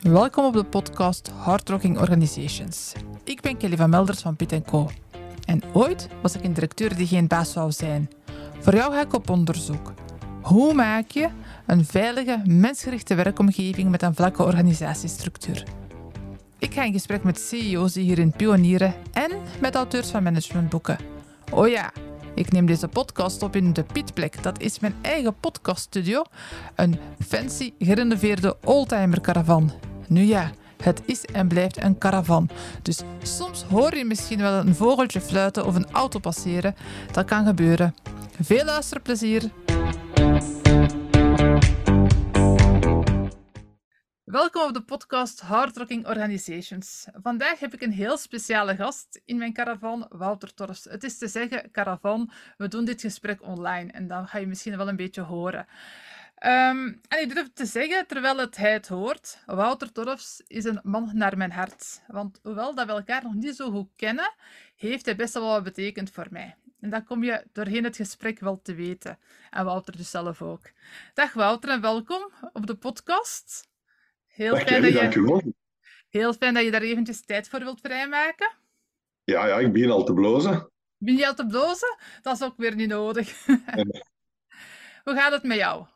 Welkom op de podcast Hardrocking Organizations. Ik ben Kelly van Melders van Piet Co. En ooit was ik een directeur die geen baas zou zijn. Voor jou ga ik op onderzoek. Hoe maak je een veilige, mensgerichte werkomgeving met een vlakke organisatiestructuur? Ik ga in gesprek met CEO's die hierin pionieren en met auteurs van managementboeken. Oh ja, ik neem deze podcast op in de Pietplek. Dat is mijn eigen podcaststudio. Een fancy, gerenoveerde oldtimer caravan. Nu ja, het is en blijft een caravan. Dus soms hoor je misschien wel een vogeltje fluiten of een auto passeren. Dat kan gebeuren. Veel luisterplezier! Welkom op de podcast Hardrocking Organizations. Vandaag heb ik een heel speciale gast in mijn caravan, Wouter Torfs. Het is te zeggen, caravan, we doen dit gesprek online en dan ga je misschien wel een beetje horen. Um, en ik durf te zeggen, terwijl het hij het hoort, Wouter Torfs is een man naar mijn hart. Want hoewel dat we elkaar nog niet zo goed kennen, heeft hij best wel wat betekend voor mij. En dat kom je doorheen het gesprek wel te weten. En Wouter dus zelf ook. Dag Wouter en welkom op de podcast. Heel fijn, dat je, heel fijn dat je daar eventjes tijd voor wilt vrijmaken. Ja, ja, ik begin al te blozen. Ben je al te blozen? Dat is ook weer niet nodig. Hoe gaat het met jou?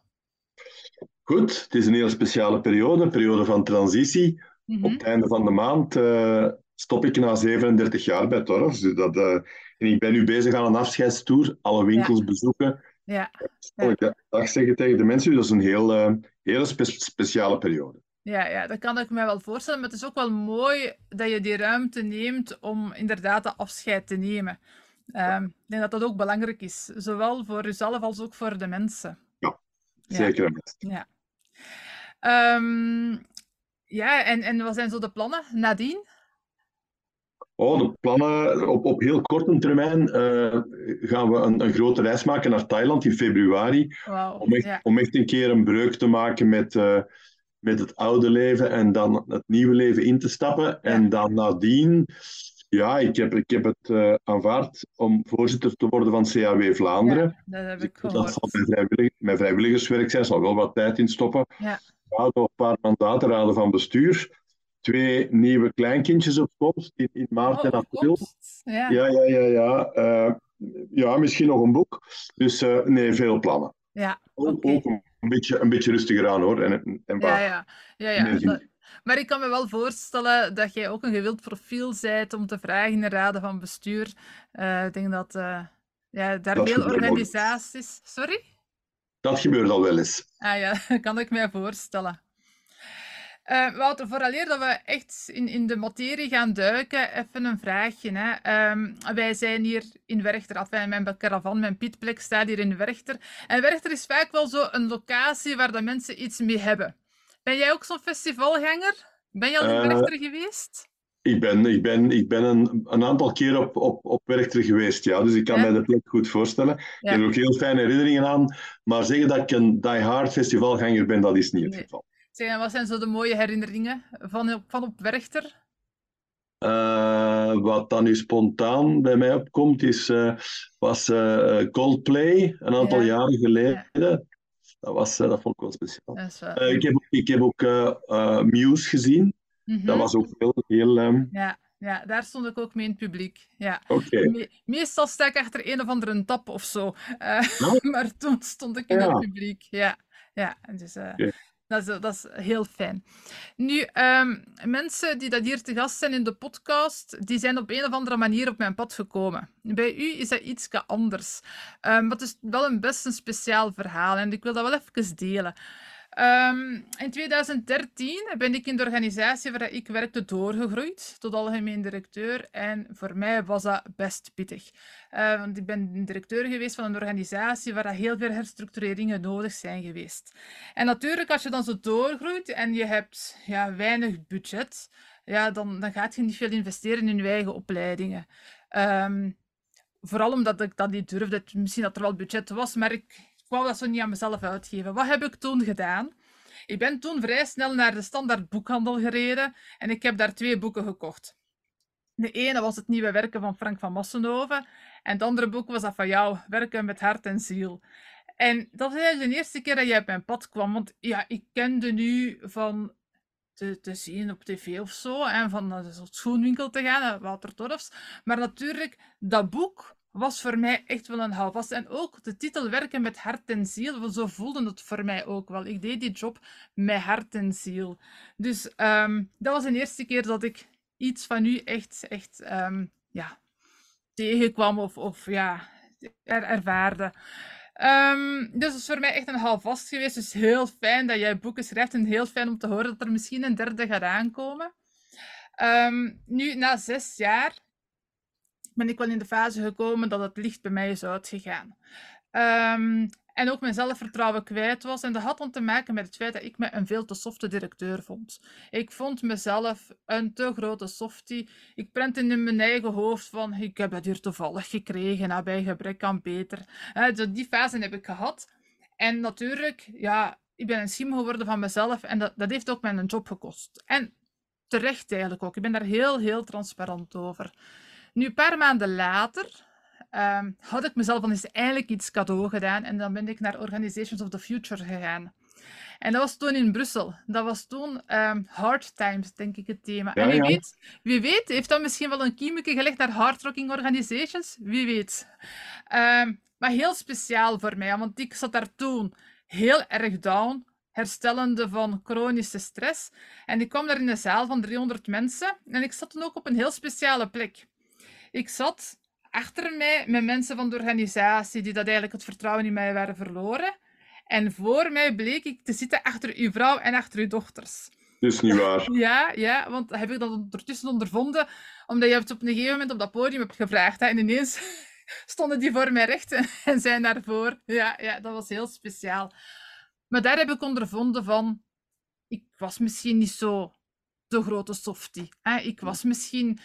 Goed, het is een heel speciale periode, een periode van transitie. Op het mhm. einde van de maand uh, stop ik na 37 jaar bij Torfs. Dus dat, uh, en ik ben nu bezig aan een afscheidstoer, alle winkels bezoeken. Ja. ja. Ik dag zeggen tegen de mensen, dat is een heel, uh, hele spe speciale periode. Ja, ja, dat kan ik me wel voorstellen. Maar het is ook wel mooi dat je die ruimte neemt om inderdaad de afscheid te nemen. Um, ik denk dat dat ook belangrijk is, zowel voor jezelf als ook voor de mensen. Ja, zeker. Ja. Um, ja, en, en wat zijn zo de plannen nadien? Oh, de plannen op, op heel korte termijn uh, gaan we een, een grote reis maken naar Thailand in februari. Wow, om, echt, ja. om echt een keer een breuk te maken met, uh, met het oude leven en dan het nieuwe leven in te stappen. En dan nadien, ja, ik heb, ik heb het uh, aanvaard om voorzitter te worden van CAW Vlaanderen. Ja, dat heb ik gehoord. Dat zal mijn, vrijwillig, mijn vrijwilligerswerk zijn, zal wel wat tijd in stoppen. Ja. Ja, nog een paar mandaten raden van bestuur twee nieuwe kleinkindjes op komst in, in maart oh, en april. Ja, ja, ja, ja. Ja, uh, ja misschien nog een boek. Dus uh, nee, veel plannen. Ja, ook, okay. ook een, beetje, een beetje rustiger aan hoor. En, en ja, ja. ja, ja. Dat, maar ik kan me wel voorstellen dat jij ook een gewild profiel bent om te vragen in de raden van bestuur. Uh, ik denk dat ja, daar dat veel organisaties. Sorry? Dat gebeurt al wel eens. Ah ja, kan ik mij voorstellen. Uh, Wouter, vooraleer dat we echt in, in de materie gaan duiken, even een vraagje. Hè. Um, wij zijn hier in Werchter, af mijn caravan, mijn pietplek staat hier in Werchter. En Werchter is vaak wel zo een locatie waar de mensen iets mee hebben. Ben jij ook zo'n festivalganger? Ben je al in uh, Werchter geweest? Ik ben, ik ben, ik ben een, een aantal keer op, op, op Werchter geweest, ja. Dus ik kan ja? mij de plek goed voorstellen. Ja. Ik heb er ook heel fijne herinneringen aan. Maar zeggen dat ik een die-hard festivalganger ben, dat is niet het nee. geval. Zeg, wat zijn zo de mooie herinneringen van op, van op Werchter? Uh, wat dan nu spontaan bij mij opkomt, is, uh, was uh, Coldplay een aantal ja. jaren geleden. Ja. Dat, was, dat vond ik wel speciaal. Wel... ik, heb, ik heb ook Muse gezien. Mm -hmm. Dat was ook heel... heel um... ja. Ja, daar stond ik ook mee in het publiek. Ja. Okay. Me meestal sta ik achter een of andere tap of zo. Oh. maar toen stond ik in het publiek. Ja, ja dus... Okay. Dat is, dat is heel fijn. Nu, um, mensen die dat hier te gast zijn in de podcast, die zijn op een of andere manier op mijn pad gekomen. Bij u is dat iets anders. Um, maar het is wel een best een speciaal verhaal en ik wil dat wel even delen. Um, in 2013 ben ik in de organisatie waar ik werkte doorgegroeid tot algemeen directeur. En voor mij was dat best pittig. Uh, want ik ben directeur geweest van een organisatie waar heel veel herstructureringen nodig zijn geweest. En natuurlijk, als je dan zo doorgroeit en je hebt ja, weinig budget, ja, dan, dan gaat je niet veel investeren in je eigen opleidingen. Um, vooral omdat ik dat niet durfde. Misschien dat er wel budget was, maar ik ik wou dat zo niet aan mezelf uitgeven. Wat heb ik toen gedaan? Ik ben toen vrij snel naar de standaard boekhandel gereden en ik heb daar twee boeken gekocht. De ene was het nieuwe werken van Frank van Massenhoven en het andere boek was dat van jou, Werken met hart en ziel. En dat eigenlijk de eerste keer dat jij op mijn pad kwam. Want ja, ik kende nu van te, te zien op tv of zo. En van naar de schoenwinkel te gaan, naar Walter Torfs. Maar natuurlijk, dat boek was voor mij echt wel een houvast. En ook de titel Werken met hart en ziel, zo voelde het voor mij ook wel. Ik deed die job met hart en ziel. Dus ehm, dat was de eerste keer dat ik iets van u echt, echt um, ja, tegenkwam of, of ja, er, ervaarde. Um, dus het is voor mij echt een houvast geweest. Dus heel fijn dat jij boeken schrijft en heel fijn om te horen dat er misschien een derde gaat aankomen. nu, na zes jaar ben ik wel in de fase gekomen dat het licht bij mij is uitgegaan. Um, en ook mijn zelfvertrouwen kwijt was. En dat had dan te maken met het feit dat ik me een veel te softe directeur vond. Ik vond mezelf een te grote softie. Ik prentte in mijn eigen hoofd van, ik heb dat hier toevallig gekregen, nou, bij gebrek aan beter. Uh, die fase heb ik gehad. En natuurlijk, ja, ik ben een schim geworden van mezelf en dat, dat heeft ook mijn job gekost. En terecht eigenlijk ook. Ik ben daar heel, heel transparant over. Nu, een paar maanden later um, had ik mezelf dan eens eindelijk iets cadeau gedaan en dan ben ik naar Organizations of the Future gegaan. En dat was toen in Brussel. Dat was toen um, Hard Times, denk ik, het thema. en wie, weet, wie weet, heeft dat misschien wel een kiemetje gelegd naar hardrocking organizations? Wie weet. Um, maar heel speciaal voor mij, want ik zat daar toen heel erg down, herstellende van chronische stress. En ik kwam daar in een zaal van 300 mensen en ik zat toen ook op een heel speciale plek. Ik zat achter mij met mensen van de organisatie die dat eigenlijk het vertrouwen in mij waren verloren. En voor mij bleek ik te zitten achter uw vrouw en achter uw dochters. Dat is niet waar. Ja, ja, want heb ik dat ondertussen ondervonden, omdat je het op een gegeven moment op dat podium hebt gevraagd. Hè, en ineens stonden die voor mij recht en zijn daarvoor. Ja, ja, dat was heel speciaal. Maar daar heb ik ondervonden van, ik was misschien niet zo de grote softie. Hè. Ik was misschien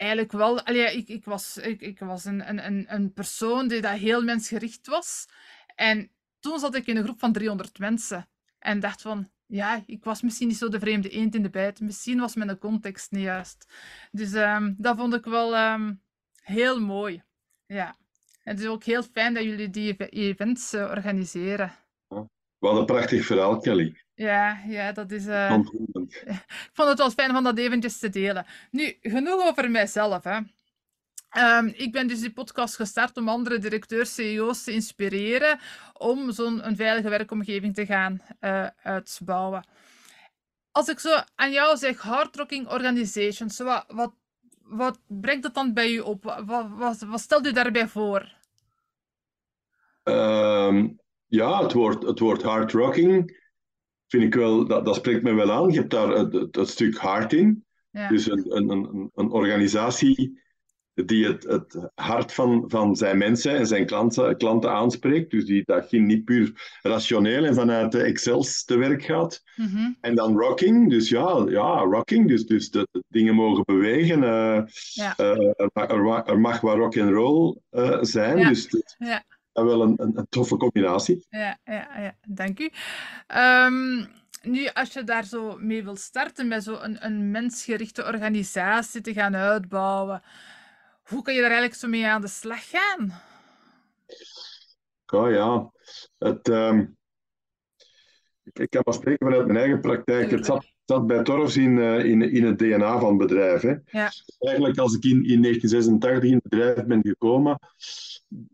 eigenlijk wel. Allee, ik, ik was, ik, ik was een, een, een persoon die dat heel mensgericht was. En toen zat ik in een groep van 300 mensen. En dacht van, ja, ik was misschien niet zo de vreemde eend in de bijt. Misschien was mijn context niet juist. Dus um, dat vond ik wel um, heel mooi. Ja. En het is ook heel fijn dat jullie die events uh, organiseren. Wat een prachtig verhaal, Kelly. Ja, ja, dat is... Uh... ik vond het wel fijn om dat eventjes te delen. Nu, genoeg over mijzelf. Hè. Um, ik ben dus die podcast gestart om andere directeurs, CEO's te inspireren om zo'n veilige werkomgeving te gaan uh, uitbouwen. Als ik zo aan jou zeg, hardrocking organizations, wat, wat, wat brengt dat dan bij u op? Wat, wat, stelt u daarbij voor? Um, ja, het woord, het woord hardrocking vind ik wel, dat, dat spreekt me wel aan. Je hebt daar het, het, stuk hart in. Ja. Dus een, een, een, een, organisatie die het, het hart van, van zijn mensen en zijn klanten, klanten aanspreekt. Dus die dat niet puur rationeel en vanuit de Excels te werk gaat. Mm -hmm. En dan rocking, dus ja, ja rocking. Dus, dus de, de dingen mogen bewegen. Uh, ja. uh, er, er, mag wat rock and roll uh, zijn. Ja. Dus, ja wel een, een, een, toffe combinatie. Ja, ja, ja. dank u. Um, nu, als je daar zo mee wilt starten met zo'n een, een mensgerichte organisatie te gaan uitbouwen, hoe kan je daar eigenlijk zo mee aan de slag gaan? Oh ja, het, um, ik, kan maar spreken vanuit mijn eigen praktijk. Het zat, zat bij Torfs in, uh, in, in het DNA van het bedrijf. Hè. Ja. Eigenlijk als ik in, in 1986 in het bedrijf ben gekomen,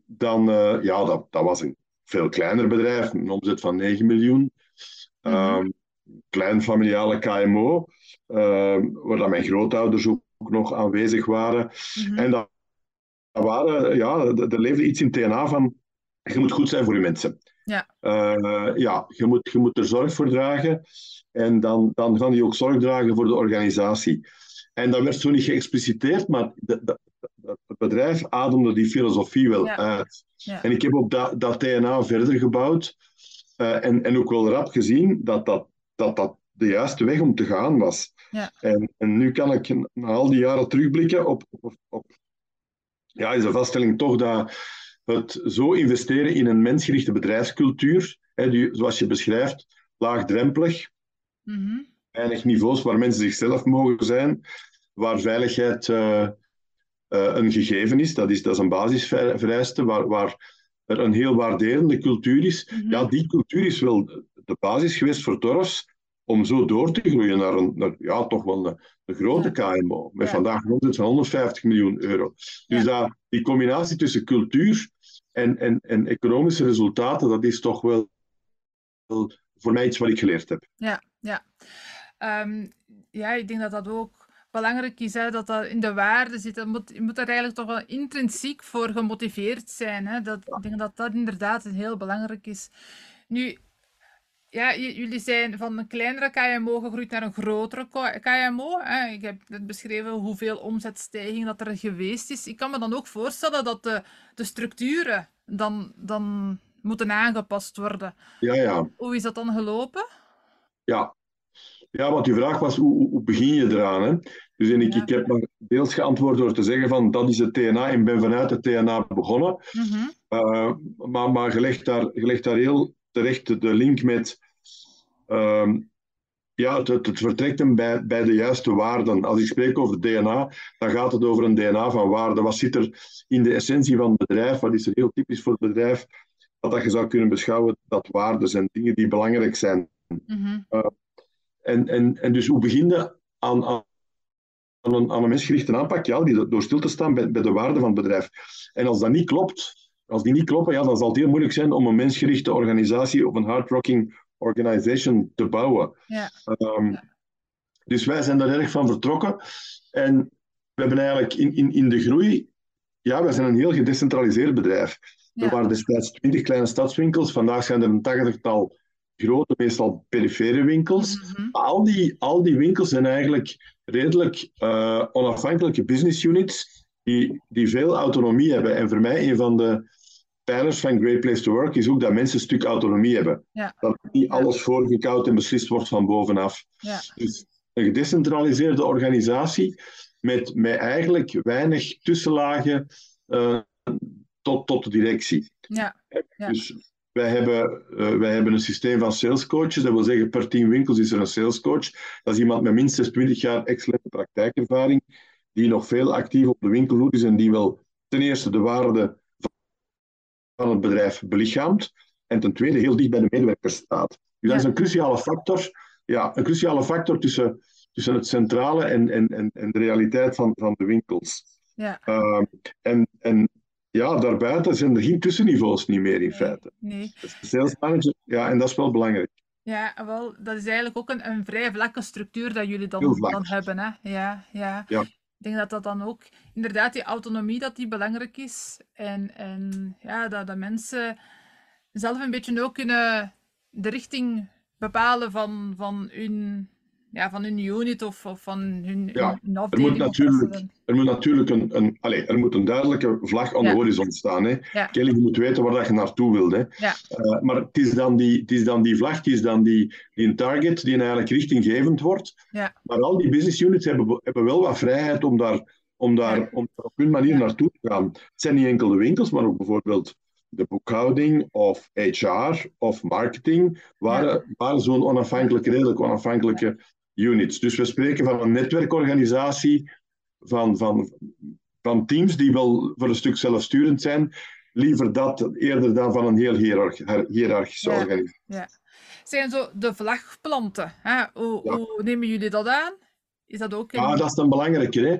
dan, uh, ja, dat, dat was een veel kleiner bedrijf, een omzet van 9 miljoen. Um, klein familiale KMO, uh, waar dan mijn grootouders ook nog aanwezig waren. Mm -hmm. En dat, dat waren, ja, er leefde iets in TNA van, je moet goed zijn voor je mensen. Ja, uh, ja je, moet, je moet er zorg voor dragen en dan, dan gaan die ook zorg dragen voor de organisatie. En dat werd zo niet geëxpliciteerd, maar de, de, het bedrijf ademde die filosofie wel uit. Ja. En ik heb op dat, dat DNA verder gebouwd uh, en, en ook wel rap gezien dat dat, dat, dat de juiste weg om te gaan was. Ja. En, en nu kan ik na al die jaren terugblikken op, op, op ja, is de vaststelling toch dat het zo investeren in een mensgerichte bedrijfscultuur, hè, die, zoals je beschrijft, laagdrempelig, mm -hmm. weinig niveaus waar mensen zichzelf mogen zijn, waar veiligheid uh, uh, een gegeven is. Dat is, dat is een basisvereiste waar, waar er een heel waarderende cultuur is. Mhm. Ja, die cultuur is wel de basis geweest voor Toros om zo door te groeien naar, een, naar ja, toch wel een, een grote KMO. Met vandaag rond van 150 miljoen euro. Dus dat, die combinatie tussen cultuur en, en, en economische resultaten, dat is toch wel, voor mij iets wat ik geleerd heb. Ja, ja. Um, ja, ik denk dat dat ook belangrijk is, hè, dat dat in de waarde zit. Dat moet, je moet er eigenlijk toch wel intrinsiek voor gemotiveerd zijn. Hè. Dat, ik denk dat dat inderdaad heel belangrijk is. Nu, ja, jullie zijn van een kleinere KMO gegroeid naar een grotere KMO. Hè. Ik heb net beschreven hoeveel omzetstijging dat er geweest is. Ik kan me dan ook voorstellen dat de, de structuren dan, dan moeten aangepast worden. Ja, ja. Hoe is dat dan gelopen? Ja, ja want die vraag was, hoe, hoe begin je eraan? Hè? Dus en ik, ik heb maar deels geantwoord door te zeggen van, dat is het TNA en ben vanuit het TNA begonnen. Mm maar maar je, legt daar, je legt daar heel terecht de link met... Uh, ja, het, het vertrekt bij, bij de juiste waarden. Als ik spreek over DNA, dan gaat het over een DNA van waarden. Wat zit er in de essentie van het bedrijf? Wat is er heel typisch voor het bedrijf? Wat dat je zou kunnen beschouwen dat waarden zijn, dingen die belangrijk zijn. Mm en, en, en dus hoe begin je aan, aan, een, aan een mensgerichte aanpak? Ja, die, door stil te staan bij, bij de waarde van het bedrijf. En als dat niet klopt, als die niet kloppen, ja, dan zal het heel moeilijk zijn om een mensgerichte organisatie of een hardrocking organization te bouwen. Ehm, ja. Dus wij zijn daar erg van vertrokken. En we hebben eigenlijk in, in, in de groei, ja, wij zijn een heel gedecentraliseerd bedrijf. Er waren destijds twintig kleine stadswinkels, vandaag zijn er een tachtigtal grote, meestal perifere winkels. Mhm. al, die, al die winkels zijn eigenlijk redelijk uh, onafhankelijke business units die, die veel autonomie hebben. En voor mij een van de pijlers van Great Place to Work is ook dat mensen een stuk autonomie hebben. Ja. Dat niet alles voorgekoud en beslist wordt van bovenaf. Ja. Dus een gedecentraliseerde organisatie met, met eigenlijk weinig tussenlagen uh, tot, tot de directie. Ja. ja. Dus wij hebben, uh, wij hebben een systeem van salescoaches. Dat wil zeggen, per tien winkels is er een salescoach. Dat is iemand met minstens 20 jaar excellente praktijkervaring, die nog veel actief op de winkelhoek is en die wel ten eerste de waarde van het bedrijf belichaamt en ten tweede heel dicht bij de medewerkers staat. Dus dat is een cruciale factor, ja, een cruciale factor tussen, tussen het centrale en, en, en, en de realiteit van, van de winkels. Ja. Uh, en, en ja, daarbuiten zijn er geen tussenniveaus niet meer in feite. Nee. Sales manager, ja, en dat is wel belangrijk. Ja, wel, dat is eigenlijk ook een, een vrij vlakke structuur dat jullie dan, dan hebben. Hè? Ja, ja. ja. Ik denk dat dat dan ook inderdaad die autonomie dat die belangrijk is. En, en ja, dat, dat mensen zelf een beetje ook kunnen de richting bepalen van, van hun ja, van hun unit of, of van hun, ja, hun afdeling. Er moet natuurlijk, er moet natuurlijk een, een, allez, er moet een duidelijke vlag aan de horizon staan. Hè. Ja. Kelly, je moet weten waar dat je naartoe wilt. Hè. Ja. Uh, maar het is, dan die, het is dan die vlag, het is dan die, die een target die eigenlijk richtinggevend wordt. Ja. Maar al die business units hebben, hebben wel wat vrijheid om daar, om daar om op hun manier naartoe te gaan. Het zijn niet enkel de winkels, maar ook bijvoorbeeld de boekhouding of HR of marketing, waren, waren zo'n onafhankelijke, redelijk onafhankelijke units. Dus we spreken van een netwerkorganisatie van, van, van teams die wel voor een stuk zelfsturend zijn. Liever dat eerder dan van een heel hiërarchische organisatie. Ja. Zijn zo de vlagplanten, hè? Hoe, hoe nemen jullie dat aan? Is dat ook? Ja, dat is een belangrijke. Hè?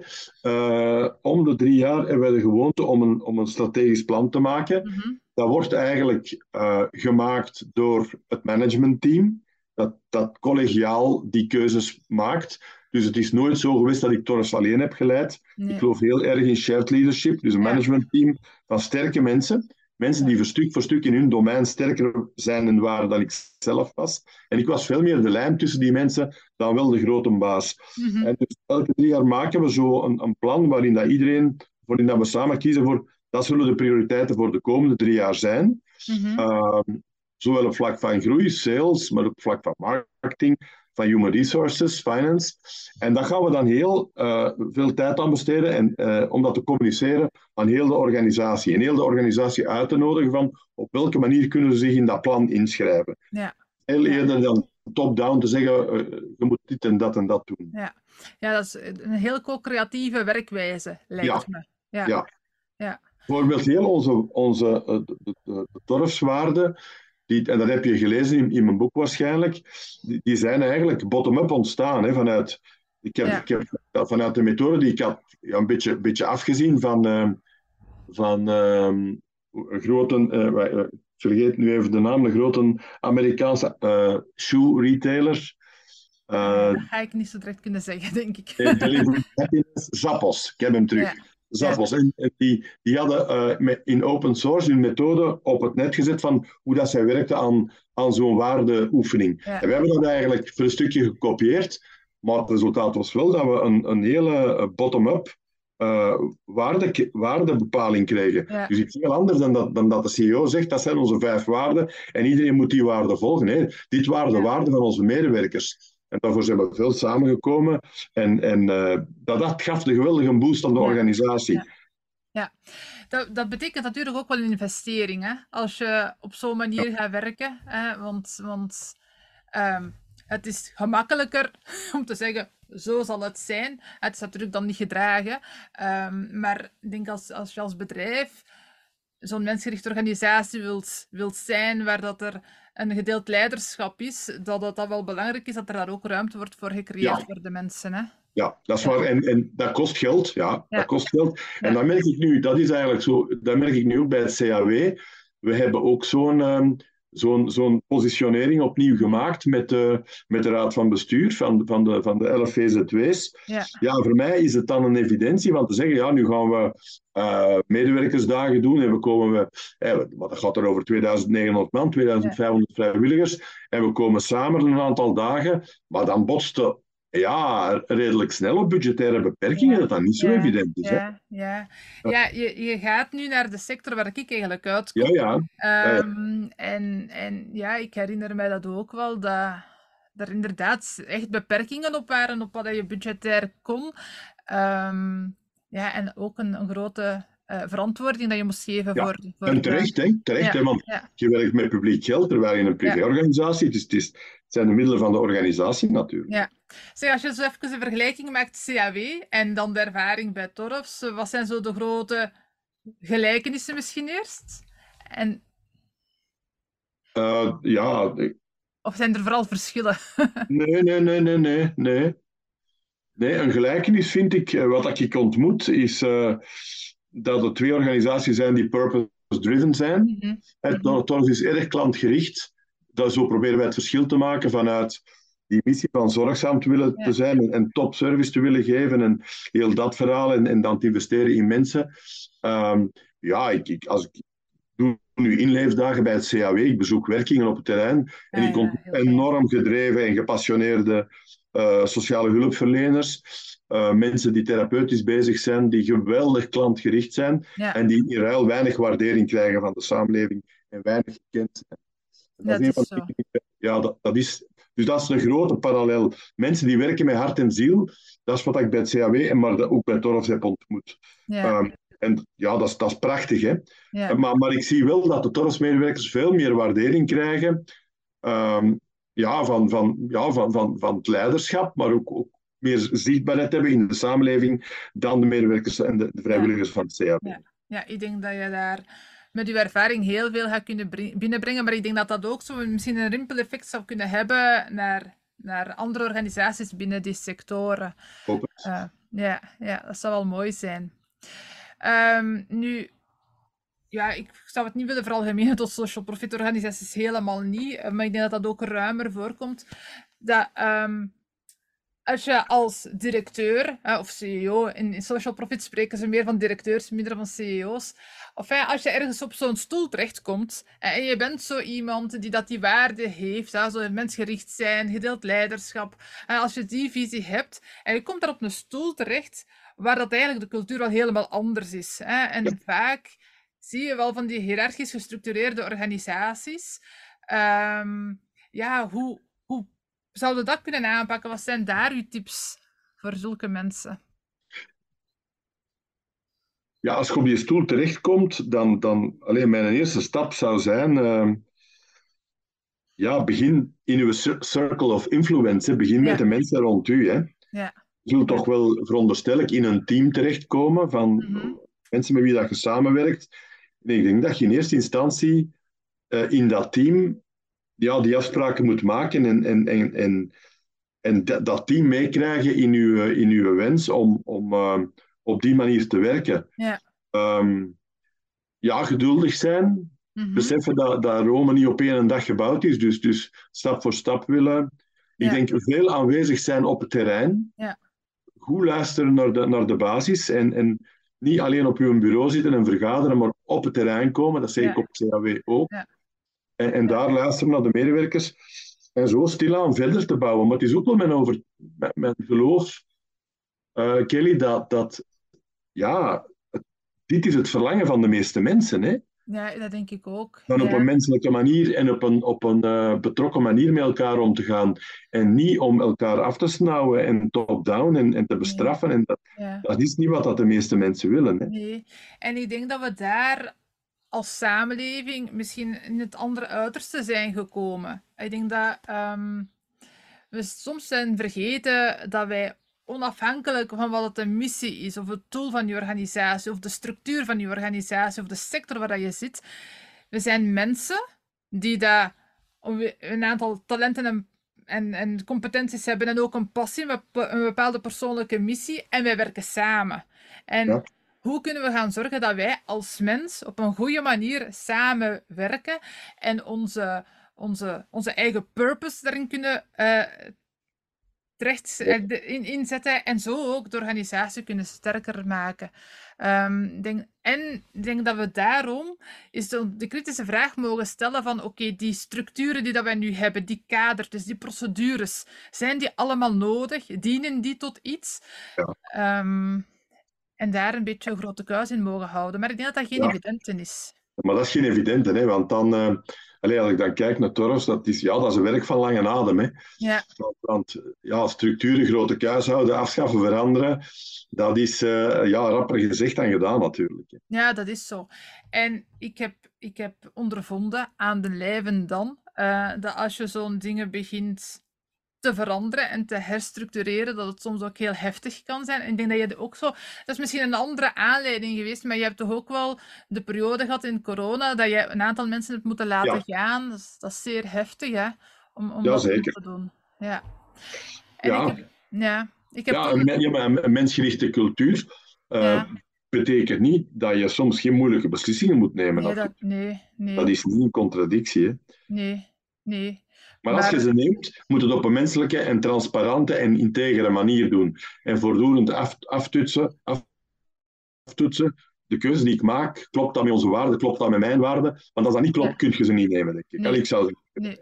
Uh, om de drie jaar hebben wij de gewoonte om een, om een strategisch plan te maken. Mhm. Dat wordt eigenlijk uh, gemaakt door het managementteam dat, dat collegiaal die keuzes maakt. Dus het is nooit zo geweest dat ik Torres alleen heb geleid. Ik geloof heel erg in shared leadership, dus een managementteam van sterke mensen. Mensen die voor stuk voor stuk in hun domein sterker zijn en waren dan ik zelf was. En ik was veel meer de lijm tussen die mensen dan wel de grote baas. Mhm. En dus elke drie jaar maken we zo een, een plan waarin dat iedereen, waarin dat we samen kiezen voor dat zullen de prioriteiten voor de komende drie jaar zijn. Mm Zowel op vlak van groei, sales, maar ook op vlak van marketing, van human resources, finance. En daar gaan we dan heel uh, veel tijd aan besteden en, uh, om dat te communiceren aan heel de organisatie. En heel de organisatie uit te nodigen van op welke manier kunnen ze zich in dat plan inschrijven. Ja. Heel eerder dan top-down te zeggen, uh, je moet dit en dat en dat doen. Ja, ja dat is een heel co-creatieve werkwijze, lijkt me. Ja. ja. ja. Bijvoorbeeld heel onze, onze de, de, de die, en dat heb je gelezen in, in mijn boek waarschijnlijk, die, die zijn eigenlijk bottom-up ontstaan. Hè, vanuit, ik heb, ik heb, vanuit de methode die ik had ja, een beetje, beetje afgezien van, uh, van uh, een grote, uh, ik vergeet nu even de naam, een grote Amerikaanse uh, shoe retailer. Dat ga ik niet zo direct kunnen zeggen, denk ik. Zappos, ik heb hem terug. Ja. Zappos. En, die, die hadden uh, met, in open source hun methode op het net gezet van hoe dat zij werkte aan, aan zo'n waardeoefening. Ja. En we hebben dat eigenlijk voor een stukje gekopieerd, maar het resultaat was wel dat we een, een hele bottom-up uh, waarde, waardebepaling kregen. Ja. Dus iets heel anders dan dat, dan dat de CEO zegt, dat zijn onze vijf waarden en iedereen moet die waarden volgen. Nee, dit waren de waarden van onze medewerkers. En daarvoor zijn we veel samengekomen. En, en uh, dat, dat gaf de geweldige boost aan de ja. organisatie. Ja, ja. Dat, dat, betekent natuurlijk ook wel een investering. Hè? Als je op zo'n manier gaat werken. Hè? Want, want um, het is gemakkelijker om te zeggen, zo zal het zijn. Het is natuurlijk dan niet gedragen. Um, maar ik denk als, als je als bedrijf zo'n mensgerichte organisatie wilt, wilt zijn, waar dat er een gedeeld leiderschap is, dat het dat wel belangrijk is dat er daar ook ruimte wordt voor gecreëerd ja. voor de mensen. Hè? Ja, dat is waar. En, en dat kost geld. Ja, ja. dat kost geld. En dat merk ik nu, dat is eigenlijk zo, dat merk ik nu ook bij het CAW. We hebben ook zo'n um, zo'n zo'n positionering opnieuw gemaakt met de, met de raad van bestuur van, van, de, van de 11 VZW's. Ja. ja, voor mij is het dan een evidentie van te zeggen, ja, nu gaan we uh, medewerkersdagen doen en we komen, we, eh, dat gaat er over 2900 man, 2500 ja. vrijwilligers, en we komen samen een aantal dagen, maar dan botste ja, redelijk snel op budgettaire beperkingen, ja, dat dat niet zo ja, evident is. Ja, ja. ja je, je gaat nu naar de sector waar ik eigenlijk uitkom. Ja, ja. Um, en, en ja, ik herinner mij dat ook wel, dat er inderdaad echt beperkingen op waren op wat je budgetair kon. Um, ja, en ook een, een grote uh, verantwoording dat je moest geven ja. voor, voor... En terecht, hè? terecht ja. hè? want ja. je werkt met publiek geld, terwijl je een privéorganisatie, dus het, is, zijn de middelen van de organisatie natuurlijk. Ja. Zeg, als je zo even een vergelijking maakt CAW en dan de ervaring bij Torfs, wat zijn zo de grote gelijkenissen misschien eerst? En... Uh, ja... Of zijn er vooral verschillen? nee, nee, nee, nee, nee, nee. Nee, een gelijkenis vind ik, wat ik ontmoet, is uh, dat er twee organisaties zijn die purpose-driven zijn. Mm -hmm. Torfs is erg klantgericht. Dat, zo proberen wij het verschil te maken vanuit die missie van zorgzaam te willen ja. te zijn en, en topservice te willen geven en heel dat verhaal en, en dan te investeren in mensen. Um, ja, ik, ik, als ik doe nu inleefdagen bij het CAW, ik bezoek werkingen op het terrein en ik ontmoet ja, enorm gedreven en gepassioneerde uh, sociale hulpverleners. Uh, mensen die therapeutisch bezig zijn, die geweldig klantgericht zijn en die in ruil weinig waardering krijgen van de samenleving en weinig gekend zijn. Dat, dat is, van, ja, dat, dat is dus dat is een grote parallel. Mensen die werken met hart en ziel, dat is wat ik bij het CAW en maar ook bij Torfs heb ontmoet. Ja. Um, en ja, dat is, dat is prachtig. Hè? Ja. Maar, maar ik zie wel dat de Torfs-medewerkers veel meer waardering krijgen um, ja, van, van, ja, van, van, van het leiderschap, maar ook, ook meer zichtbaarheid hebben in de samenleving dan de medewerkers en de, de vrijwilligers ja. van het CAW. Ja. ja, ik denk dat je daar met uw ervaring heel veel gaat kunnen binnenbrengen. Maar ik denk dat dat ook zo misschien een rimpeleffect zou kunnen hebben naar, naar andere organisaties binnen die sectoren. Uh, ja, ja, dat zou wel mooi zijn. Um, nu, ja, ik zou het niet willen veralgemenen tot social profit organisaties, helemaal niet. Maar ik denk dat dat ook ruimer voorkomt. Dat, um, als je als directeur hè, of CEO, in, in, social profit spreken ze meer van directeurs, minder van CEO's. Of hè, als je ergens op zo'n stoel terechtkomt en je bent zo iemand die dat die waarde heeft, hè, zo mensgericht zijn, gedeeld leiderschap. En als je die visie hebt en je komt daar op een stoel terecht waar dat eigenlijk de cultuur wel helemaal anders is. Hè, en ja. vaak zie je wel van die hiërarchisch gestructureerde organisaties. Um, ja, hoe, hoe zouden dat kunnen aanpakken? Wat zijn daar uw tips voor zulke mensen? Ja, als je op die stoel terechtkomt, dan, dan alleen mijn eerste stap zou zijn, uh, ja, begin in uw circle of influence, begin ja. met de mensen rond u. Hè. Ja. Je zult toch wel, veronderstel ik, in een team terechtkomen van mm -hmm. mensen met wie dat je samenwerkt. En ik denk dat je in eerste instantie uh, in dat team ja, die afspraken moet maken en, en, en, en, en dat team meekrijgen in uw, in uw wens om, om uh, op die manier te werken. Ja, um, ja geduldig zijn. mhm, Beseffen dat, dat Rome niet op één dag gebouwd is, dus, dus stap voor stap willen. Ik denk veel aanwezig zijn op het terrein. Ja. Goed luisteren naar de, naar de basis en, en niet alleen op uw bureau zitten en vergaderen, maar op het terrein komen. Dat zeg ik Ja. op CAW ook. Ja. En, en daar luisteren naar de medewerkers. En zo stilaan verder te bouwen. Maar het is ook wel mijn, over, mijn, mijn geloof, eh, Kelly, dat, dat ja, het- dit is het verlangen van de meeste mensen. Hè? ja, dat denk ik ook. Dan op een menselijke manier en op een, op een eh, betrokken manier met elkaar om te gaan. En niet om elkaar af te snauwen en top-down en, en te bestraffen. En dat, Ja. dat is niet wat dat de meeste mensen willen. Hè? Nee, en ik denk dat we daar als samenleving misschien in het andere uiterste zijn gekomen. Ik denk dat ehm, we soms zijn vergeten dat wij onafhankelijk van wat het de missie is, of het doel van je organisatie, of de structuur van je organisatie, of de sector waar je zit, we zijn mensen die daar een aantal talenten en, en, en competenties hebben en ook een passie, een bepa- een bepaalde persoonlijke missie, en wij werken samen. En. Hoe kunnen we gaan zorgen dat wij als mens op een goede manier samenwerken en onze, onze, onze eigen purpose daarin kunnen eh, terecht eh, in, inzetten en zo ook de organisatie kunnen sterker maken. Ehm, denk, en ik denk dat we daarom is de, de kritische vraag mogen stellen van oké, die structuren die dat wij nu hebben, die kadertjes, die procedures, zijn die allemaal nodig? Dienen die tot iets? Ja. Ehm, en daar een beetje een grote kuis in mogen houden. Maar ik denk dat dat geen Ja. evidente is. Maar dat is geen evidente, hè? want dan, allee, als ik dan kijk naar Toros, dat is, ja, dat is een werk van lange adem. Hè? Ja, Want, want ja, structuren, grote kuishouden, afschaffen, veranderen, dat is eh, ja, rapper gezegd dan gedaan natuurlijk. hè. ja, dat is zo. En ik heb, ik heb ondervonden aan de lijven dan, eh, dat als je zo'n dingen begint te veranderen en te herstructureren, dat het soms ook heel heftig kan zijn. En ik denk dat je ook zo... Dat is misschien een andere aanleiding geweest, maar je hebt toch ook wel de periode gehad in corona dat je een aantal mensen hebt moeten laten Ja. gaan. Dat is, dat is zeer heftig, hè? Om, om Ja, dat zeker. te doen. Ja. En Ja. ik heb... Ja, ik heb Ja, een, mensgerichte cultuur eh, betekent niet dat je soms geen moeilijke beslissingen moet nemen. Nee, dat, nee, nee, Dat is niet een contradictie. Hè? nee, nee. Maar als je ze neemt, moet het op een menselijke en transparante en integere manier doen. En voortdurend af, aftoetsen. De keuze die ik maak, klopt dat met onze waarden, klopt dat met mijn waarden? Want als dat niet klopt, Ja. kun je ze niet nemen, denk ik. Nee. Allee, ik zou Nee.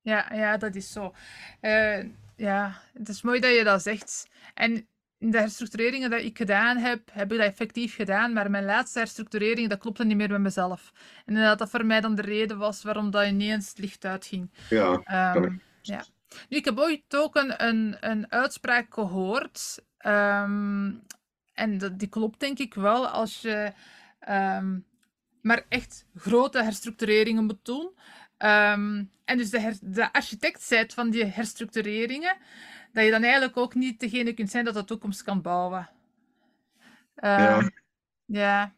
Ja, ja, dat is zo. Eh, ja, het is mooi dat je dat zegt. En in de herstructureringen die ik gedaan heb, heb ik dat effectief gedaan. Maar mijn laatste herstructurering, dat klopte niet meer met mezelf. En dat dat voor mij dan de reden was waarom dat ineens het licht uitging. ja, Ehm, ja. Nu, ik heb ooit ook een, een, een uitspraak gehoord. ehm, en dat, die klopt denk ik wel als je ehm, maar echt grote herstructureringen moet doen. En dus de, her- de architect van die herstructureringen, dat je dan eigenlijk ook niet degene kunt zijn dat de toekomst kan bouwen. Ja. Ehm, ja.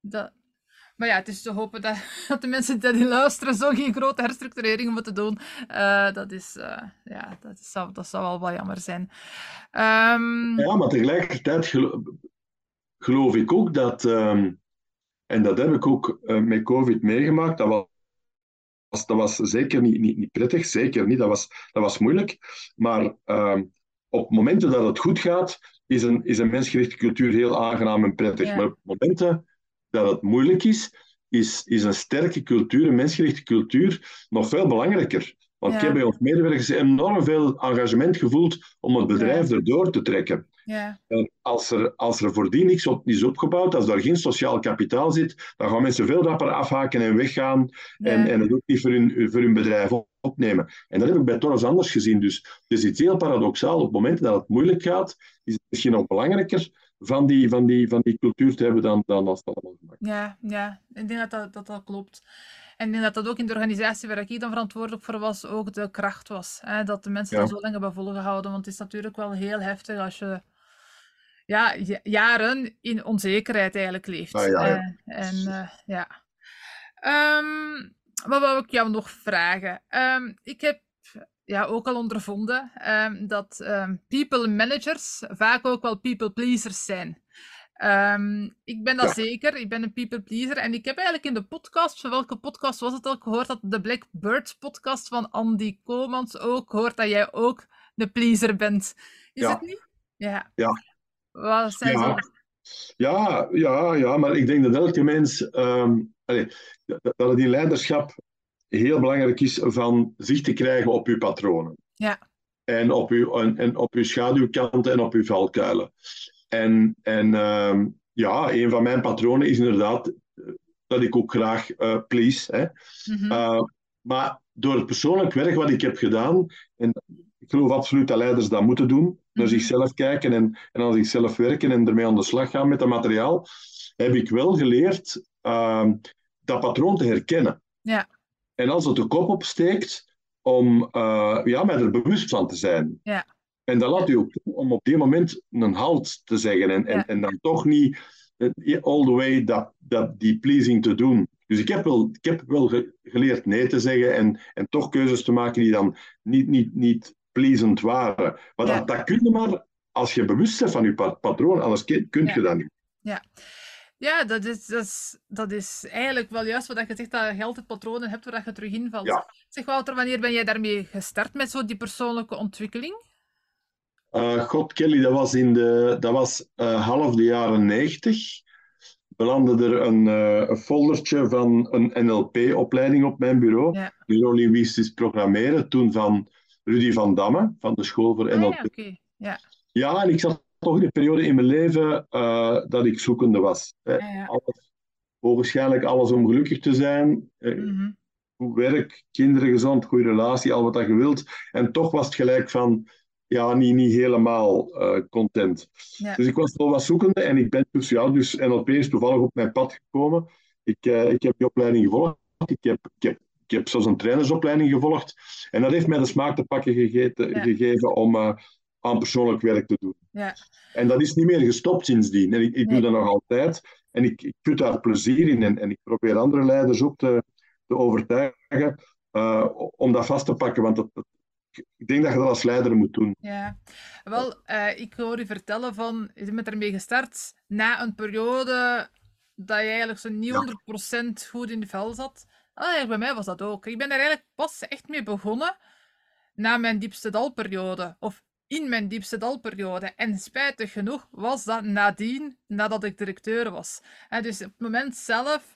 Dat, maar ja, het is te hopen dat, dat de mensen die luisteren zo geen grote herstructureringen moeten doen. Eh, dat, is, eh, ja, dat, is, zou, dat zou wel wel jammer zijn. Ehm, Ja, maar tegelijkertijd gelo- geloof ik ook dat, ehm, en dat heb ik ook eh, met COVID meegemaakt, dat was, dat was zeker niet, niet, niet prettig, zeker niet, dat was, dat was moeilijk. Maar ehm, op momenten dat het goed gaat, is een, is een mensgerichte cultuur heel aangenaam en prettig. Ja. Maar op momenten dat het moeilijk is, is, is een sterke cultuur, een mensgerichte cultuur, nog veel belangrijker. Want ik heb bij ons medewerkers enorm veel engagement gevoeld om het bedrijf erdoor te trekken. Ja, En als er, als er voordien niks op, is opgebouwd, als er geen sociaal kapitaal zit, dan gaan mensen veel rapper afhaken en weggaan en, ja, en het ook niet voor hun, voor hun bedrijf op- opnemen. En dat heb ik bij Toros anders gezien. Dus het is iets heel paradoxaal. Op momenten dat het moeilijk gaat, is het misschien nog belangrijker van die, van die, van die cultuur te hebben dan, dan als het allemaal gemakkelijk ja, ja. Ik denk dat dat, dat, dat klopt. En ik denk dat dat ook in de organisatie waar ik dan verantwoordelijk voor was, ook de kracht was. Hè? Dat de mensen Ja. dat zo lang hebben volgehouden. Want het is natuurlijk wel heel heftig als je ja, jaren in onzekerheid eigenlijk leeft. Ah, ja, ja. en ja. Um, wat wou ik jou nog vragen? Um, ik heb ja, ook al ondervonden um, dat people managers vaak ook wel people pleasers zijn. Um, ik ben dat zeker. Ik ben een people pleaser. En ik heb eigenlijk in de podcast, van welke podcast was het al, gehoord dat de Black Birds podcast van Andy Komans ook hoort dat jij ook de pleaser bent. Is het niet? Ja. Ja. Wat zijn ja. Ja, ja, ja, maar ik denk dat elke mens, um, dat het in leiderschap heel belangrijk is van zicht te krijgen op uw patronen. Ja. En op uw, en, en op uw schaduwkanten en op uw valkuilen. En, en uh, ja, een van mijn patronen is inderdaad eh, dat ik ook graag uh, please. Hè. Mm -hmm. maar door het persoonlijk werk wat ik heb gedaan, en geloof absoluut dat leiders dat moeten doen, naar -hmm. zichzelf kijken en, en aan zichzelf werken en ermee aan de slag gaan met dat materiaal, heb ik wel geleerd ehm, dat patroon te herkennen. Ja. En als het de kop opsteekt, om ja, mij er bewust van te zijn. Ja. En dat laat u ook toe om op die moment een halt te zeggen en, en, en dan toch niet eh, all the way dat, dat die pleasing te doen. Dus ik heb wel, ik heb wel geleerd nee te zeggen en, en toch keuzes te maken die dan niet, niet, niet pleasend waren. Maar dat, dat kun je maar als je bewust bent van je patroon, anders kun je dat niet. Ja. Ja, dat is, dat, is, dat is eigenlijk wel juist wat je zegt, dat je altijd patronen hebt waar je terug invalt. Ja. Zeg Wouter, wanneer ben jij daarmee gestart met zo die persoonlijke ontwikkeling? Uh, God, Kelly, dat was, in de, dat was uh, half de jaren 90. Belandde er een, uh, een foldertje van een NLP-opleiding op mijn bureau. Ja. Neurolinguistisch programmeren, toen van Rudy van Damme, van de school voor NLP. Ah, ja, okay. ja. ja, en ik zat toch in een periode in mijn leven dat ik zoekende was. Ja, ja. Alles, waarschijnlijk alles om gelukkig te zijn. Mm -hmm. Goed werk, kinderen gezond, goede relatie, al wat dat je wilt. En toch was het gelijk van ja, niet, niet helemaal uh, content. Ja. Dus ik was wel wat zoekende en ik ben dus, ja, dus NLP is toevallig op mijn pad gekomen. Ik, ik heb die opleiding gevolgd. Ik heb, ik, heb, ik heb zelfs een trainersopleiding gevolgd. En dat heeft mij de smaak te pakken gegeten, Ja. gegeven om uh, aan persoonlijk werk te doen. Ja. En dat is niet meer gestopt sindsdien. En ik, ik Nee. doe dat nog altijd. En ik, ik put daar plezier in. En, en ik probeer andere leiders ook te, te overtuigen uh, om dat vast te pakken. Want dat, dat, ik denk dat je dat als leider moet doen. Ja, wel, uh, ik hoor u vertellen van, je bent ermee gestart na een periode dat je eigenlijk zo niet 100% goed in de vel zat. Ah, bij mij was dat ook. Ik ben er eigenlijk pas echt mee begonnen na mijn diepste dalperiode. Of in mijn diepste dalperiode. En spijtig genoeg was dat nadien, nadat ik directeur was. En dus op het moment zelf,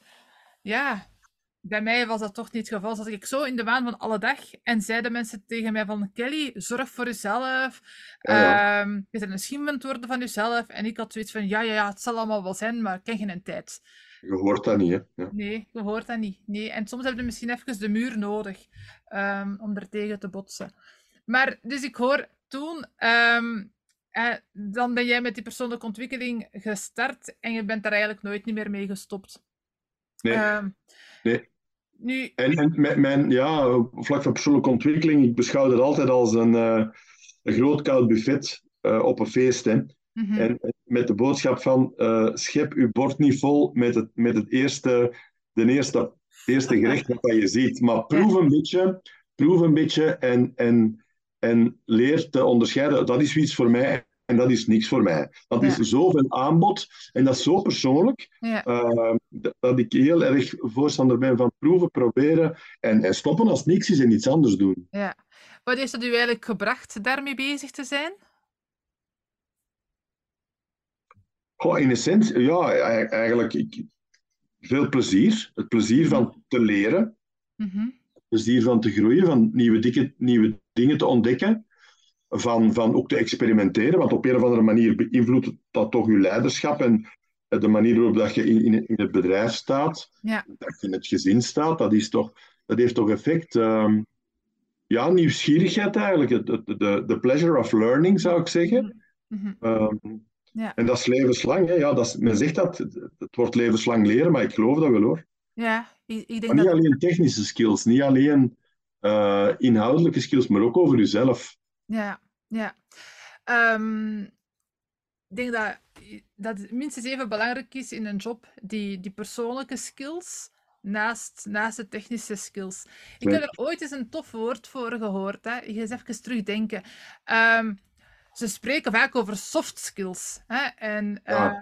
ja, bij mij was dat toch niet het geval. Zat ik zo in de waan van alle dag en zeiden mensen tegen mij van Kelly, zorg voor jezelf. Ja, ja. Ehm, je bent een schimment worden van jezelf. En ik had zoiets van, ja, ja, ja, het zal allemaal wel zijn, maar ik ken geen tijd. Je hoort dat niet, hè? Ja. Nee, je hoort dat niet. Nee. En soms heb je misschien even de muur nodig um, om er tegen te botsen. Maar, dus ik hoor toen... Um, eh, dan ben jij met die persoonlijke ontwikkeling gestart en je bent daar eigenlijk nooit niet meer mee gestopt. Nee. nee. Nu... En, en mijn, mijn, ja, vlak van persoonlijke ontwikkeling, ik beschouw het altijd als een, uh, een groot koud buffet uh, op een feest. Hè. Mm -hmm. En met de boodschap van uh, schep uw bord niet vol met het, met het eerste, de eerste, eerste gerecht dat je ziet. Maar proef een beetje, proef een beetje en, en, en leer te onderscheiden. Dat is iets voor mij en dat is niks voor mij. Dat Ja. is zoveel aanbod en dat is zo persoonlijk Ja. eh, dat, ik heel erg voorstander ben van proeven, proberen en, en stoppen als niks is en iets anders doen. Ja. Wat heeft het u eigenlijk gebracht daarmee bezig te zijn? Goh, in essentie, ja, eigenlijk ik, veel plezier. Het plezier van te leren, Mhm. het plezier van te groeien, van nieuwe, dikke, nieuwe dingen te ontdekken, van, van ook te experimenteren, want op een of andere manier beïnvloedt dat toch je leiderschap en de manier waarop dat je in, in, het bedrijf staat, Ja. dat je in het gezin staat, dat, is toch, dat heeft toch effect. Ehm, ja, nieuwsgierigheid eigenlijk, het- de, de pleasure of learning zou ik zeggen. Mhm. Ehm, Ja. En dat is levenslang. Hè? Ja, dat is, men zegt dat het, wordt levenslang leren, maar ik geloof dat wel hoor. Ja, ik, ik denk Maar niet dat... alleen technische skills, niet alleen eh, inhoudelijke skills, maar ook over jezelf. Ja, ja. Ehm, ik denk dat, dat het minstens even belangrijk is in een job, die, die persoonlijke skills, naast, naast de technische skills. Ik heb er ooit eens een tof woord voor gehoord. Hè. Ik ga eens even terugdenken. Um, ze spreken vaak over soft skills. Hè. En uh,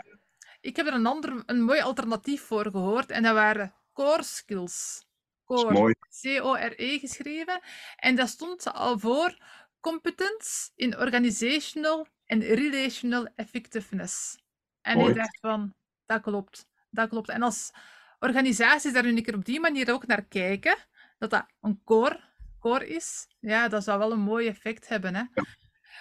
ik heb er een, ander, een mooi alternatief voor gehoord. En dat waren core skills. Core. C-O-R-E geschreven. En dat stond al voor competence in organizational en relational effectiveness. En Mooi. ik dacht van, dat klopt. Dat klopt. En als organisaties daar nu een keer op die manier ook naar kijken, dat dat een core, core is, ja, dat zou wel een mooi effect hebben. Hè?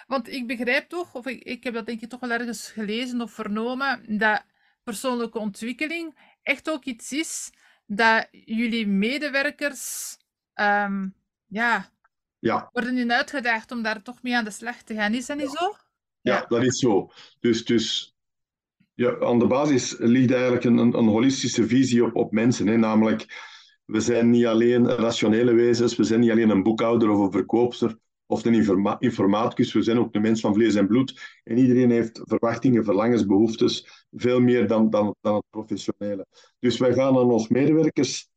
Want ik begrijp toch, of ik, ik heb dat denk ik toch wel ergens gelezen of vernomen, dat persoonlijke ontwikkeling echt ook iets is dat jullie medewerkers um, ja, ja. worden nu uitgedaagd om daar toch mee aan de slag te gaan. Is dat niet zo? Ja, dat is zo. Dus, dus ja, aan de basis ligt eigenlijk een, een, holistische visie op, op mensen. Hè? Namelijk, we zijn niet alleen rationele wezens, we zijn niet alleen een boekhouder of een verkoopster of een informa informaticus, we zijn ook een mens van vlees en bloed. En iedereen heeft verwachtingen, verlangens, behoeftes, veel meer dan, dan, dan het professionele. Dus wij gaan aan onze medewerkers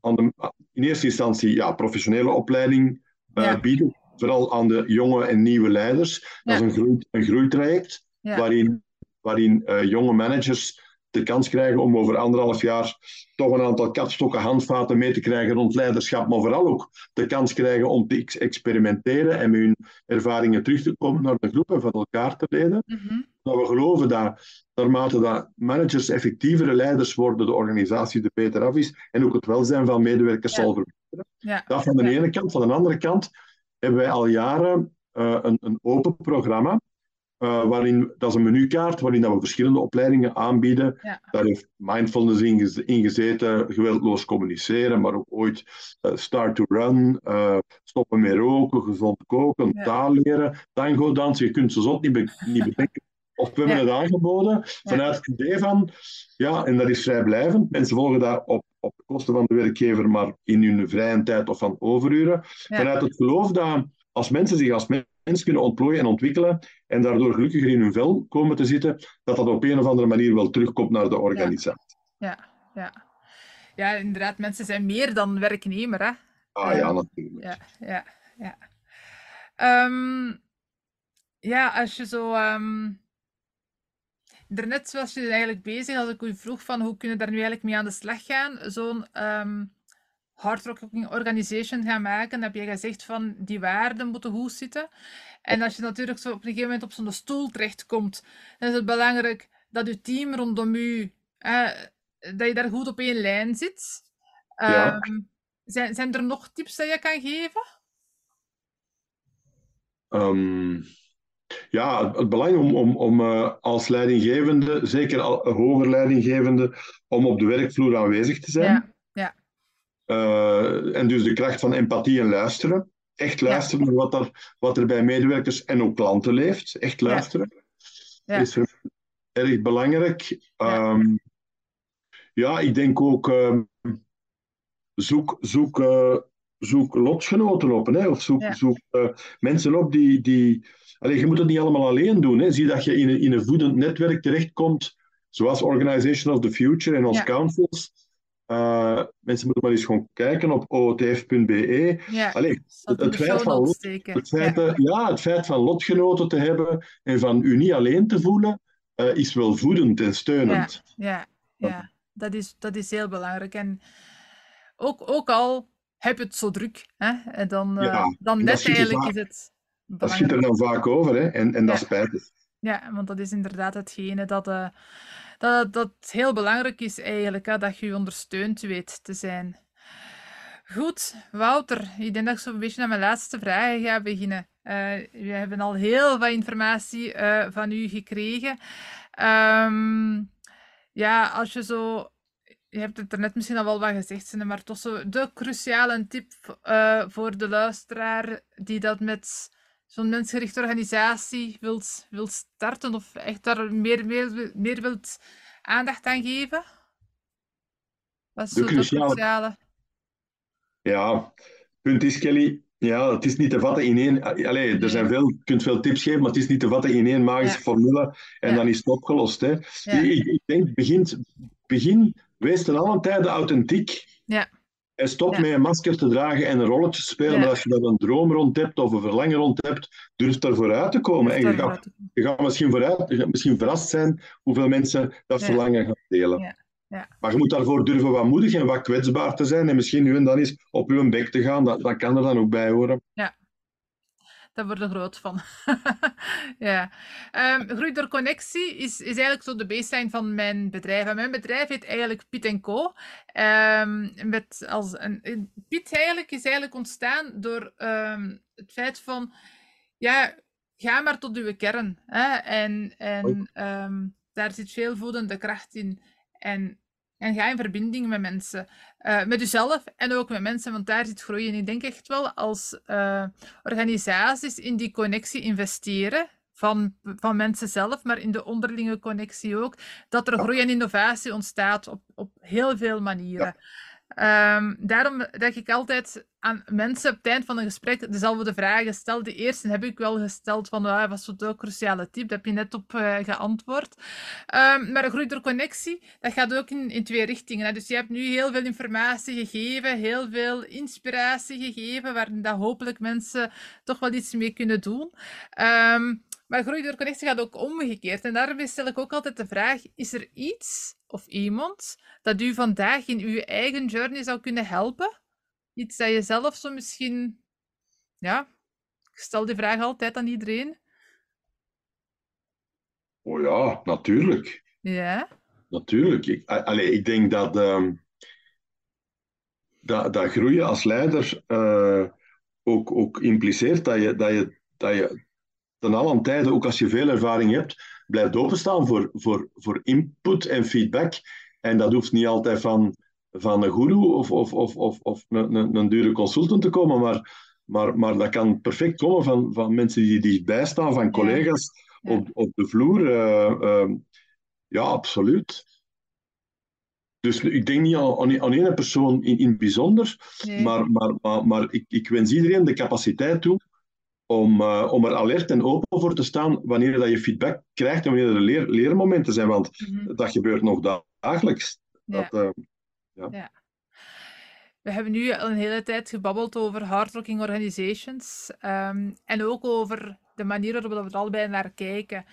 aan de, in eerste instantie ja, professionele opleiding uh, bieden vooral aan de jonge en nieuwe leiders. Dat is een, een groeitraject waarin, waarin uh, jonge managers de kans krijgen om over anderhalf jaar toch een aantal katstokken, handvaten mee te krijgen rond leiderschap, maar vooral ook de kans krijgen om te experimenteren en met hun ervaringen terug te komen naar de groep en van elkaar te leren. Mm Dat we geloven dat naarmate dat managers effectievere leiders worden, de organisatie er beter af is en ook het welzijn van medewerkers zal verbeteren. Ja. Dat van de ene kant. Van de andere kant hebben wij al jaren uh, een, een, open programma. Uh, waarin, dat is een menukaart waarin dat we verschillende opleidingen aanbieden. Ja. Daar heeft mindfulness in, gezeten, geweldloos communiceren, maar ook ooit uh, start to run, stoppen met roken, gezond koken, ja. taal leren, tango dansen. Je kunt ze zo niet, be niet bedenken. Of we hebben het aangeboden vanuit het idee van, ja, en dat is vrijblijvend. Mensen volgen dat op op kosten van de werkgever, maar in hun vrije tijd of van overuren. Vanuit het geloof dat als mensen zich als mens kunnen ontplooien en ontwikkelen en daardoor gelukkiger in hun vel komen te zitten, dat dat op een of andere manier wel terugkomt naar de organisatie. Ja, ja. Ja, inderdaad, mensen zijn meer dan werknemer, hè? Ah ja, natuurlijk. Ja, ja, ja. Um, ja, als je zo... Um Daarnet was je eigenlijk bezig, als ik u vroeg van hoe kunnen we daar nu eigenlijk mee aan de slag gaan, zo'n um, hardworking organization gaan maken, heb je gezegd van die waarden moeten goed zitten. En als je natuurlijk zo op een gegeven moment op zo'n stoel terechtkomt, dan is het belangrijk dat je team rondom eh, dat je daar goed op één lijn zit. Um, zijn, zijn er nog tips dat je kan geven? Um, ja, het, belang om, om, om uh, als leidinggevende, zeker al, hoger leidinggevende, om op de werkvloer aanwezig te zijn. Ja. Uh, en dus de kracht van empathie en luisteren. Echt luisteren naar wat er, wat er bij medewerkers en ook klanten leeft. Echt luisteren. Ja. is erg belangrijk. Um, ja. ik denk ook uh, zoek, zoek, uh, zoek lotgenoten op. Hè? Of zoek, zoek mensen op die, die, Allee, je moet het niet allemaal alleen doen. Hè. Zie dat je in een, in een voedend netwerk terechtkomt, zoals Organization of the Future en ons councils. Uh, mensen moeten maar eens gewoon kijken op ootf.be. Ja, Allee, het, het, feit van, het, feit, ja. ja. het feit van lotgenoten te hebben en van u niet alleen te voelen, uh, is wel voedend en steunend. Ja, ja, ja. Dat, is, dat is heel belangrijk. En ook, ook al heb je het zo druk, hè, en dan, uh, dan net eigenlijk is het dat schiet er dan vaak over, hè? En, en dat spijt Ja, want dat is inderdaad hetgene dat, uh, dat, dat heel belangrijk is eigenlijk, hè, dat je ondersteund weet te zijn. Goed, Wouter, ik denk dat ik zo een beetje naar mijn laatste vragen ga beginnen. Uh, we hebben al heel wat informatie uh, van u gekregen. Um, ja, als je zo je hebt het er net misschien al wel wat gezegd, maar toch zo de cruciale tip voor de luisteraar die dat met zo'n mensgerichte organisatie wilt, wilt starten of echt daar meer, meer, meer wilt aandacht aan geven? Wat is de cruciale... Ja, punt is, Kelly, ja, het is niet te vatten in één. Allee, er zijn veel, je kunt veel tips geven, maar het is niet te vatten in één magische formule en dan is het opgelost. Hè. Ik, ik, denk, begin, begin, wees ten alle tijde authentiek. Ja. En stop met een masker te dragen en een rolletje te spelen. Maar als je daar een droom rond hebt of een verlangen rond hebt, durf er vooruit te komen. en je gaat, je gaat misschien, vooruit, misschien verrast zijn hoeveel mensen dat verlangen gaan delen. Ja. Maar je moet daarvoor durven wat moedig en wat kwetsbaar te zijn. En misschien nu en dan eens op uw bek te gaan. Dat, dat kan er dan ook bij horen. Ja, daar word er groot van. ja. Um, groei door connectie is, is eigenlijk zo de baseline van mijn bedrijf. En mijn bedrijf heet eigenlijk Piet Co. Um, met als een, Piet eigenlijk is eigenlijk ontstaan door um, het feit van... Ja, ga maar tot uw kern. Hè? En, en daar zit veel voedende kracht in. En, en ga in verbinding met mensen. Uh, met jezelf en ook met mensen, want daar zit groei in. Ik denk echt wel als uh, organisaties in die connectie investeren. Van, van mensen zelf, maar in de onderlinge connectie ook. Dat er groei en innovatie ontstaat op, op heel veel manieren. Um, daarom denk ik altijd aan mensen op het eind van een gesprek dezelfde vragen stel. De eerste heb ik wel gesteld van ah, was zo'n cruciale tip, daar heb je net op uh, geantwoord. Um, maar groei door connectie, dat gaat ook in, in twee richtingen. Hè. Dus je hebt nu heel veel informatie gegeven, heel veel inspiratie gegeven, waarin dat hopelijk mensen toch wel iets mee kunnen doen. Um, maar groei door connectie gaat ook omgekeerd. En daarmee stel ik ook altijd de vraag: is er iets of iemand dat u vandaag in uw eigen journey zou kunnen helpen? Iets dat je zelf zo misschien. Ja, ik stel die vraag altijd aan iedereen. Oh ja, natuurlijk. Ja. Natuurlijk. Ik, allee, ik denk dat, uh, dat, dat groeien als leider uh, ook, ook impliceert dat je, dat je, dat je ten allen tijde, ook als je veel ervaring hebt, blijft openstaan voor, voor, voor input en feedback. En dat hoeft niet altijd van, van een guru of, of, of, of, of een, een, een dure consultant te komen, maar, maar, maar dat kan perfect komen van, van mensen die dichtbij staan, van collega's Op, op de vloer. Uh, uh, ja, absoluut. Dus ik denk niet aan, aan één persoon in, in het bijzonder, nee. maar, maar, maar, maar ik, ik wens iedereen de capaciteit toe om, uh, om er alert en open voor te staan wanneer dat je feedback krijgt en wanneer er leer, leermomenten zijn. Want mm -hmm. dat gebeurt nog dagelijks. Ja. Dat, uh, ja. ja. We hebben nu al een hele tijd gebabbeld over hardworking organizations um, en ook over de manier waarop we er allebei naar kijken.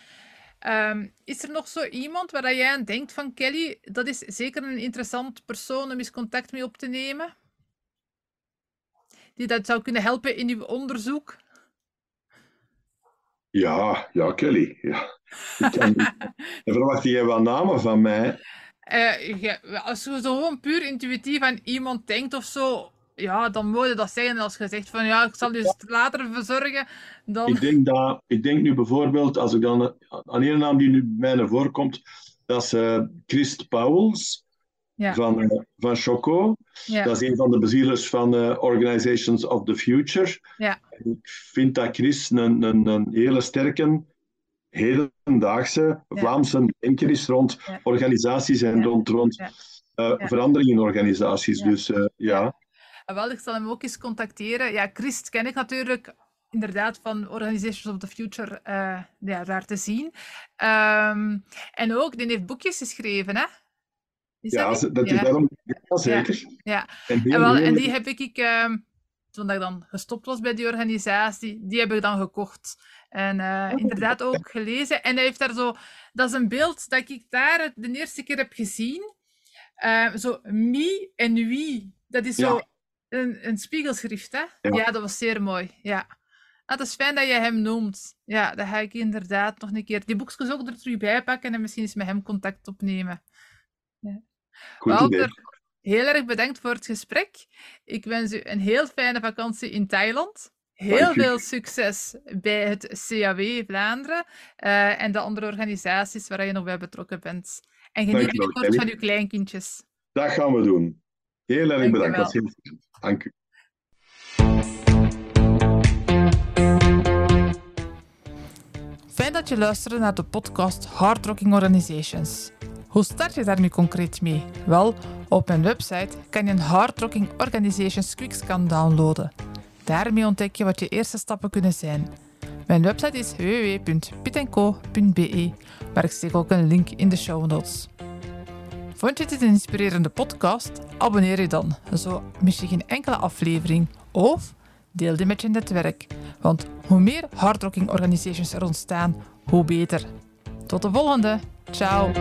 Um, is er nog zo iemand waar jij aan denkt van Kelly, dat is zeker een interessant persoon om eens contact mee op te nemen? Die dat zou kunnen helpen in uw onderzoek? Ja, ja, Kelly. Ja. Dan verwacht jij wel namen van mij? Uh, ja, als je zo gewoon puur intuïtief aan iemand denkt of zo, ja, dan moet je dat zeggen. Als je zegt van ja, ik zal je later verzorgen, dan... Ik denk, dat, ik denk nu bijvoorbeeld, als ik dan aan een naam die nu bij mij voorkomt, dat is uh, Christ Pauwels. Ja. Van, uh, van Choco. Ja. Dat is een van de bezielers van uh, Organizations of the Future. Ja. Ik vind dat Chris een, een, een hele sterke, hedendaagse Vlaamse denker is rond organisaties en rond, rond uh, verandering in organisaties. Dus ja. Wel, ik zal hem ook eens contacteren. Ja, Chris ken ik natuurlijk inderdaad van Organizations of the Future ja, daar te zien. Um, en ook, die heeft boekjes geschreven, hè? Ja, dat, dat is daarom ja, zeker. Ja, En, en, wel, en die heb ik, uh, toen ik dan gestopt was bij die organisatie, die heb ik dan gekocht. En uh, oh. inderdaad ook gelezen. En hij heeft daar zo, dat is een beeld dat ik daar de eerste keer heb gezien. Uh, zo, me en wie. Dat is zo een, een spiegelschrift, hè? Ja. dat was zeer mooi. Ja. Ah, het is fijn dat je hem noemt. Ja, dat ga ik inderdaad nog een keer die boekjes ook er terug bij pakken en misschien eens met hem contact opnemen. Goed idee. heel erg bedankt voor het gesprek. Ik wens u een heel fijne vakantie in Thailand. Heel veel succes bij het CAW Vlaanderen uh, en de andere organisaties waar je nog bij betrokken bent. En geniet binnenkort van uw kleinkindjes. Dat gaan we doen. Heel erg bedankt. Dat heel... Dank u. Fijn dat je luisterde naar de podcast Hard Rocking Organizations. Hoe start je daar nu concreet mee? Wel, op mijn website kan je een Hard Rocking Organizations Quickscan downloaden. Daarmee ontdek je wat je eerste stappen kunnen zijn. Mijn website is www.pietenco.be, waar ik steek ook een link in de show notes. Vond je dit een inspirerende podcast? Abonneer je dan, zo mis je geen enkele aflevering. Of deel dit met je netwerk, want hoe meer hardrocking organisations er ontstaan, hoe beter. Tot de volgende. Ciao.